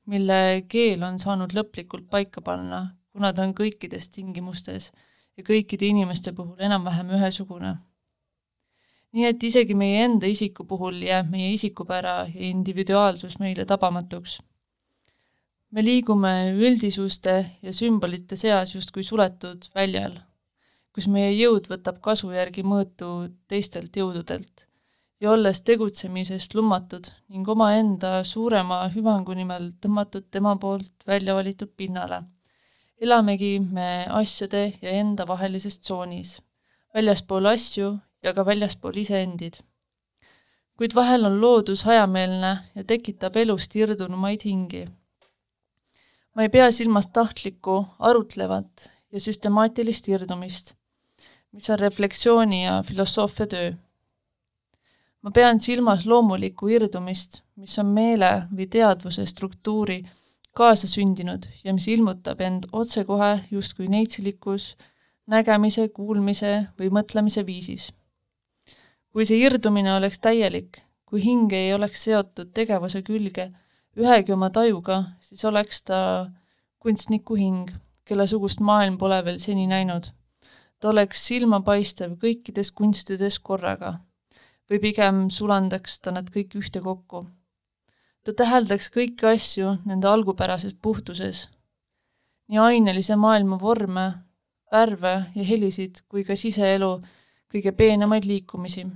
mille keel on saanud lõplikult paika panna, kuna ta on kõikides tingimustes ja kõikide inimeste puhul enam-vähem ühesugune. nii et isegi meie enda isiku puhul jääb meie isikupära ja individuaalsus meile tabamatuks me liigume üldisuste ja sümbolite seas justkui suletud väljal, kus meie jõud võtab kasu järgi mõõtu teistelt jõududelt ja olles tegutsemisest lummatud ning omaenda suurema hüvangu nimel tõmmatud tema poolt välja valitud pinnale, elamegi me asjade ja enda vahelises tsoonis, väljaspool asju ja ka väljaspool iseendid. kuid vahel on loodus hajameelne ja tekitab elust irdunumaid hingi ma ei pea silmas tahtlikku, arutlevat ja süstemaatilist irdumist, mis on refleksiooni ja filosoofia töö. ma pean silmas loomulikku irdumist, mis on meele või teadvuse struktuuri kaasa sündinud ja mis ilmutab end otsekohe justkui neitsilikus nägemise, kuulmise või mõtlemise viisis. kui see irdumine oleks täielik, kui hing ei oleks seotud tegevuse külge ühegi oma tajuga, siis oleks ta kunstniku hing, kelle sugust maailm pole veel seni näinud. ta oleks silmapaistev kõikides kunstides korraga või pigem sulandaks ta nad kõik ühtekokku. ta täheldaks kõiki asju nende algupärases puhtuses, nii ainelise maailma vorme, värve ja helisid kui ka siseelu kõige peenemaid liikumisi.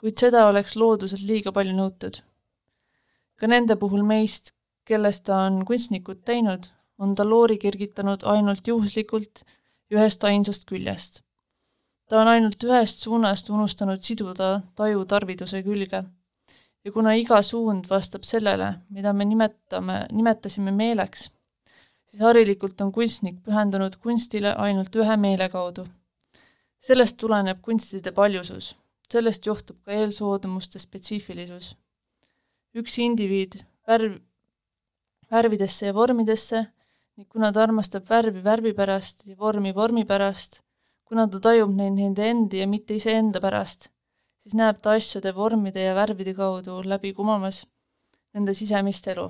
kuid seda oleks looduselt liiga palju nõutud. Ka nende puhul meist, kellest ta on kunstnikud teinud, on ta loori kergitanud ainult juhuslikult ühest ainsast küljest. ta on ainult ühest suunast unustanud siduda taju tarviduse külge. ja kuna iga suund vastab sellele, mida me nimetame, nimetasime meeleks, siis harilikult on kunstnik pühendunud kunstile ainult ühe meele kaudu. sellest tuleneb kunstide paljusus, sellest johtub ka eelsoodumuste spetsiifilisus. Üks indiviid värv, värvidesse ja vormidesse ning kuna ta armastab värvi värvi pärast ja vormi vormi pärast, kuna ta tajub neid nende endi ja mitte iseenda pärast, siis näeb ta asjade vormide ja värvide kaudu läbi kumamas nende sisemist elu.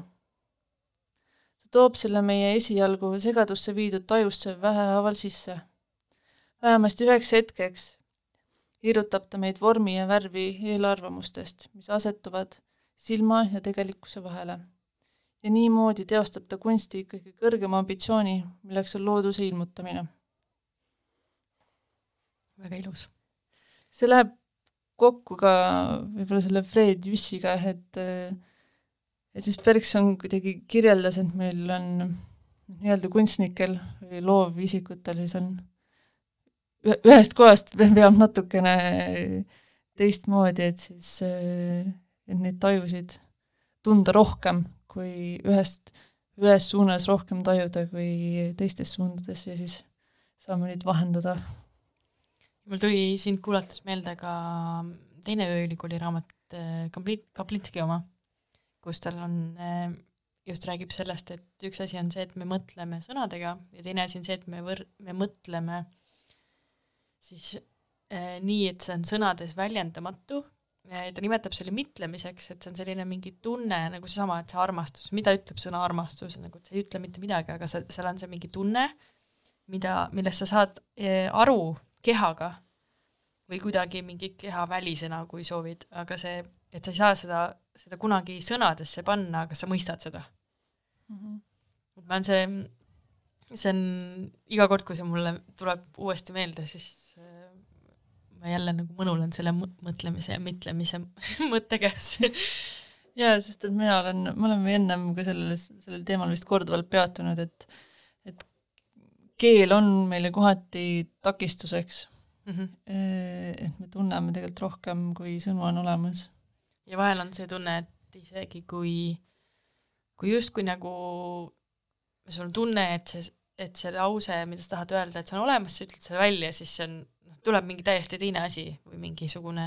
ta toob selle meie esialgu segadusse viidud tajusse vähehaaval sisse. vähemasti üheks hetkeks hirmutab ta meid vormi ja värvi eelarvamustest, mis asetuvad silma ja tegelikkuse vahele ja niimoodi teostab ta kunsti ikkagi kõrgema ambitsiooni, milleks on looduse ilmutamine. väga ilus. see läheb kokku ka võib-olla selle Fred Jüssiga, et et siis Bergson kuidagi kirjeldas, et meil on nii-öelda kunstnikel või loovisikutel siis on ühest kohast veab natukene teistmoodi, et siis, et neid tajusid tunda rohkem kui ühest, ühes suunas rohkem tajuda kui teistes suundades ja siis saame neid vahendada. mul tuli sind kuulates meelde ka teine ööülikooli raamat, äh, Kapli-, Kaplinski oma, kus tal on, äh, just räägib sellest, et üks asi on see, et me mõtleme sõnadega ja teine asi on see, et me võr-, me mõtleme siis äh, nii, et see on sõnades väljendamatu ta nimetab selle mitlemiseks, et see on selline mingi tunne nagu seesama, et see armastus, mida ütleb sõna armastus, nagu et see ei ütle mitte midagi, aga see, seal on see mingi tunne, mida, millest sa saad eh, aru kehaga või kuidagi mingi kehavälisena, kui soovid, aga see, et sa ei saa seda, seda kunagi sõnadesse panna, aga sa mõistad seda mm. -hmm. ma olen see, see on iga kord, kui see mulle tuleb uuesti meelde, siis äh, ma jälle nagu mõnulen selle mõtlemise ja mitlemise mõtte käes jaa, sest et mina olen, me oleme ennem ka sellele, sellel teemal vist korduvalt peatunud, et et keel on meile kohati takistuseks mm. -hmm. et me tunneme tegelikult rohkem, kui sõnu on olemas. ja vahel on see tunne, et isegi kui, kui justkui nagu sul on tunne, et see, et see lause, mida sa tahad öelda, et see on olemas, sa ütled selle välja, siis see on tuleb mingi täiesti teine asi või mingisugune,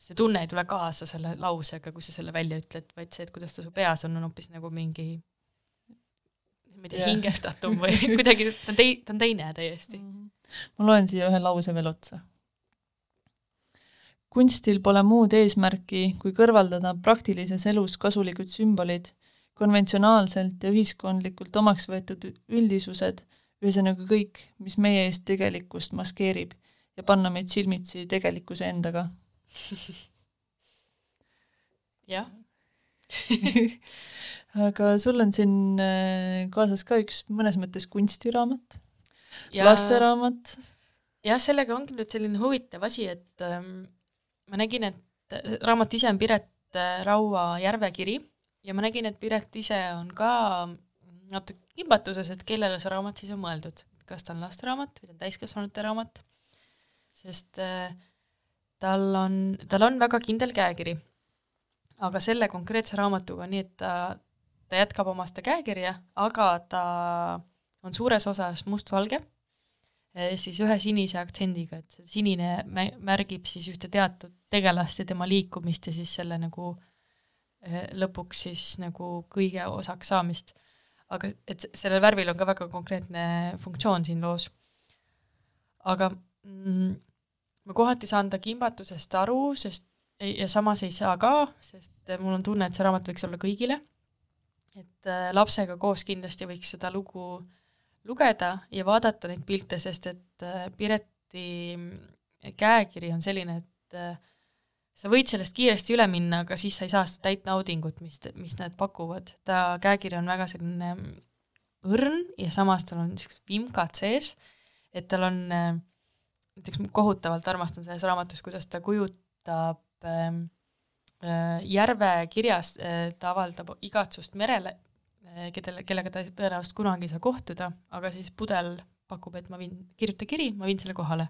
see tunne ei tule kaasa selle lausega, kui sa selle välja ütled, vaid see, et kuidas ta su peas on, on hoopis nagu mingi ma ei tea yeah., hingestatum või kuidagi ta on tei-, ta on teine täiesti mm. -hmm. ma loen siia ühe lause veel otsa. kunstil pole muud eesmärki, kui kõrvaldada praktilises elus kasulikud sümbolid, konventsionaalselt ja ühiskondlikult omaks võetud üldisused ühesõnaga kõik, mis meie eest tegelikkust maskeerib ja panna meid silmitsi tegelikkuse endaga. jah aga sul on siin äh, kaasas ka üks mõnes mõttes kunstiraamat ja..., lasteraamat. jah, sellega ongi nüüd selline huvitav asi, et ähm, ma nägin, et äh, raamat ise on Piret äh, Raua Järvekiri ja ma nägin, et Piret ise on ka natuke kimbatuses, et kellele see raamat siis on mõeldud, kas ta on lasteraamat või ta on täiskasvanute raamat, sest äh, tal on, tal on väga kindel käekiri. aga selle konkreetse raamatuga on nii, et ta, ta jätkab oma seda käekirja, aga ta on suures osas mustvalge, siis ühe sinise aktsendiga, et see sinine mä- märgib siis ühte teatud tegelast ja tema liikumist ja siis selle nagu eh, lõpuks siis nagu kõige osaks saamist. Aga et se- sellel värvil on ka väga konkreetne funktsioon siin loos. aga mm, ma kohati saan ta kimbatusest aru, sest ja samas ei saa ka, sest mul on tunne, et see raamat võiks olla kõigile. et äh, lapsega koos kindlasti võiks seda lugu lugeda ja vaadata neid pilte, sest et äh, Pireti käekiri on selline, et äh, sa võid sellest kiiresti üle minna, aga siis sa ei saa seda täit naudingut, mis, mis need pakuvad. ta käekiri on väga selline õrn ja samas tal on niisugused vimkad sees, et tal on äh, näiteks ma kohutavalt armastan selles raamatus, kuidas ta kujutab ähm, äh, järve kirjas äh,, ta avaldab igatsust merele äh,, kedele, kellega ta tõenäoliselt kunagi ei saa kohtuda, aga siis pudel pakub, et ma viin, kirjuta kiri, ma viin selle kohale.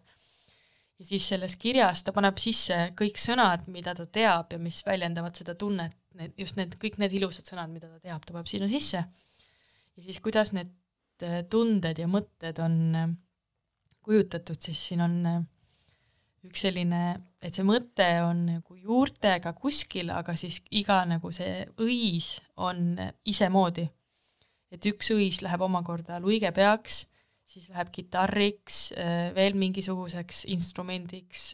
Ja siis selles kirjas ta paneb sisse kõik sõnad, mida ta teab ja mis väljendavad seda tunnet, need, just need, kõik need ilusad sõnad, mida ta teab, ta paneb sinna sisse. ja siis kuidas need äh, tunded ja mõtted on äh, kujutatud, siis siin on äh, üks selline, et see mõte on nagu juurtega kuskil, aga siis iga nagu see õis on isemoodi. et üks õis läheb omakorda luige peaks, siis läheb kitarriks, veel mingisuguseks instrumendiks,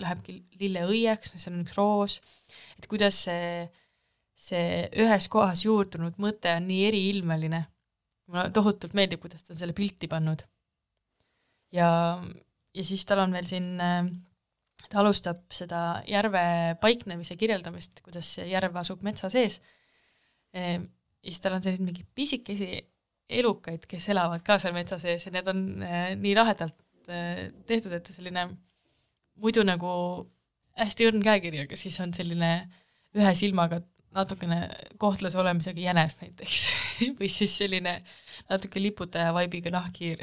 lähebki lilleõieks, see on üks roos, et kuidas see, see ühes kohas juurdunud mõte on nii eriilmeline. mulle tohutult meeldib, kuidas ta on selle pilti pannud ja, ja siis tal on veel siin, ta alustab seda järve paiknemise kirjeldamist, kuidas järv asub metsa sees. ja siis tal on selliseid mingeid pisikesi elukaid, kes elavad ka seal metsa sees ja need on eh, nii lahedalt eh, tehtud, et selline muidu nagu hästi õrn käekiri, aga siis on selline ühe silmaga natukene kohtlase olemisega jänes näiteks või siis selline natuke liputaja vaibiga nahkhiir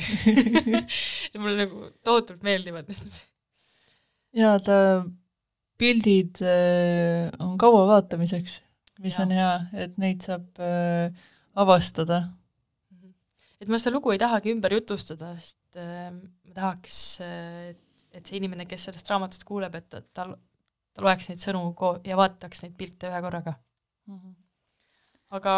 mulle nagu tohutult meeldivad need. ja ta pildid äh, on kaua vaatamiseks, mis Ja. on hea, et neid saab äh, avastada. Et ma seda lugu ei tahagi ümber jutustada, sest äh, ma tahaks äh,, et see inimene, kes sellest raamatust kuuleb, et ta, ta, ta loeks neid sõnu ko- ja vaataks neid pilte ühe korraga. aga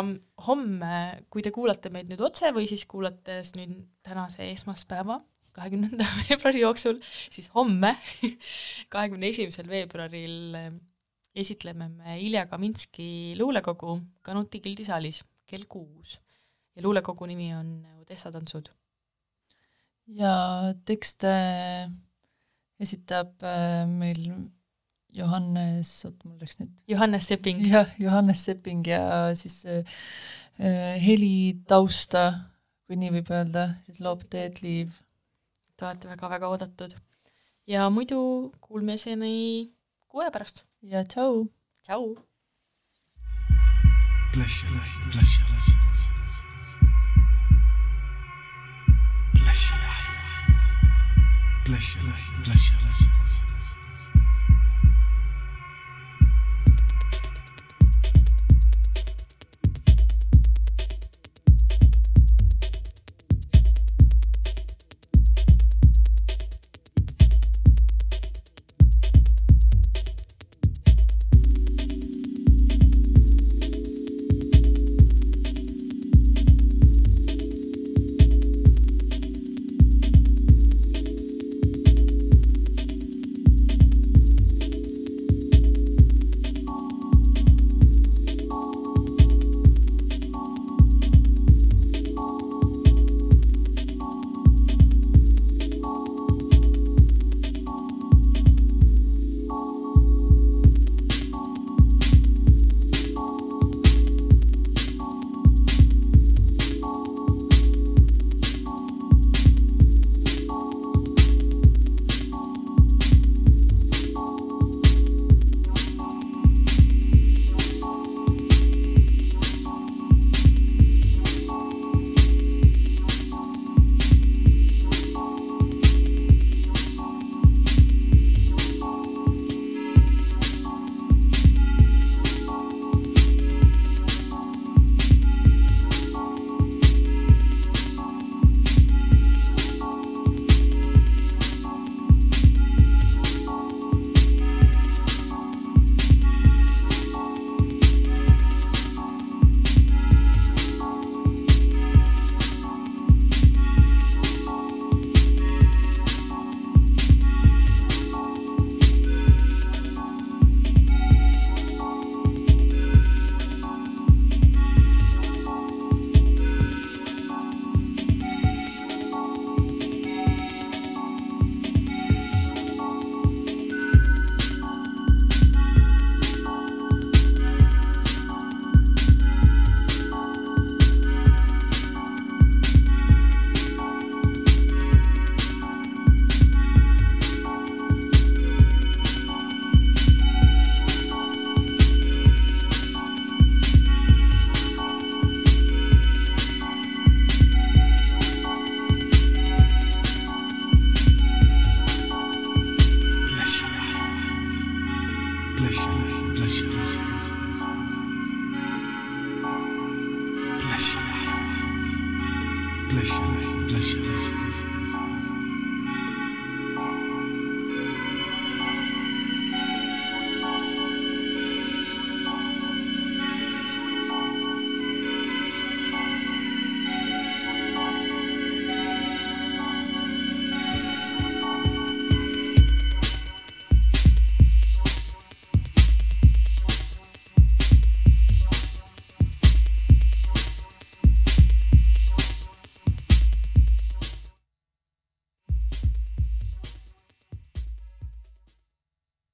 homme, kui te kuulate meid nüüd otse või siis kuulates nüüd tänase esmaspäeva, kahekümnenda veebruari jooksul, siis homme, kahekümne esimesel veebruaril eh, esitleme me Ilja Kaminski luulekogu Kanuti gildisaalis kell kuus ja luulekogu nimi on Odessa tantsud. ja tekste esitab äh, meil Johannes, oot mul läks nüüd Johannes Sepping. jah, Johannes Sepping ja siis äh, äh, helitausta, kui nii võib öelda, siis loob Dead Leave. Te olete väga-väga oodatud. ja muidu kuulmiseni kuu aja pärast. ja tšau! tšau! Bless you, bless you, bless you, bless you. Bless your bless bless your bless.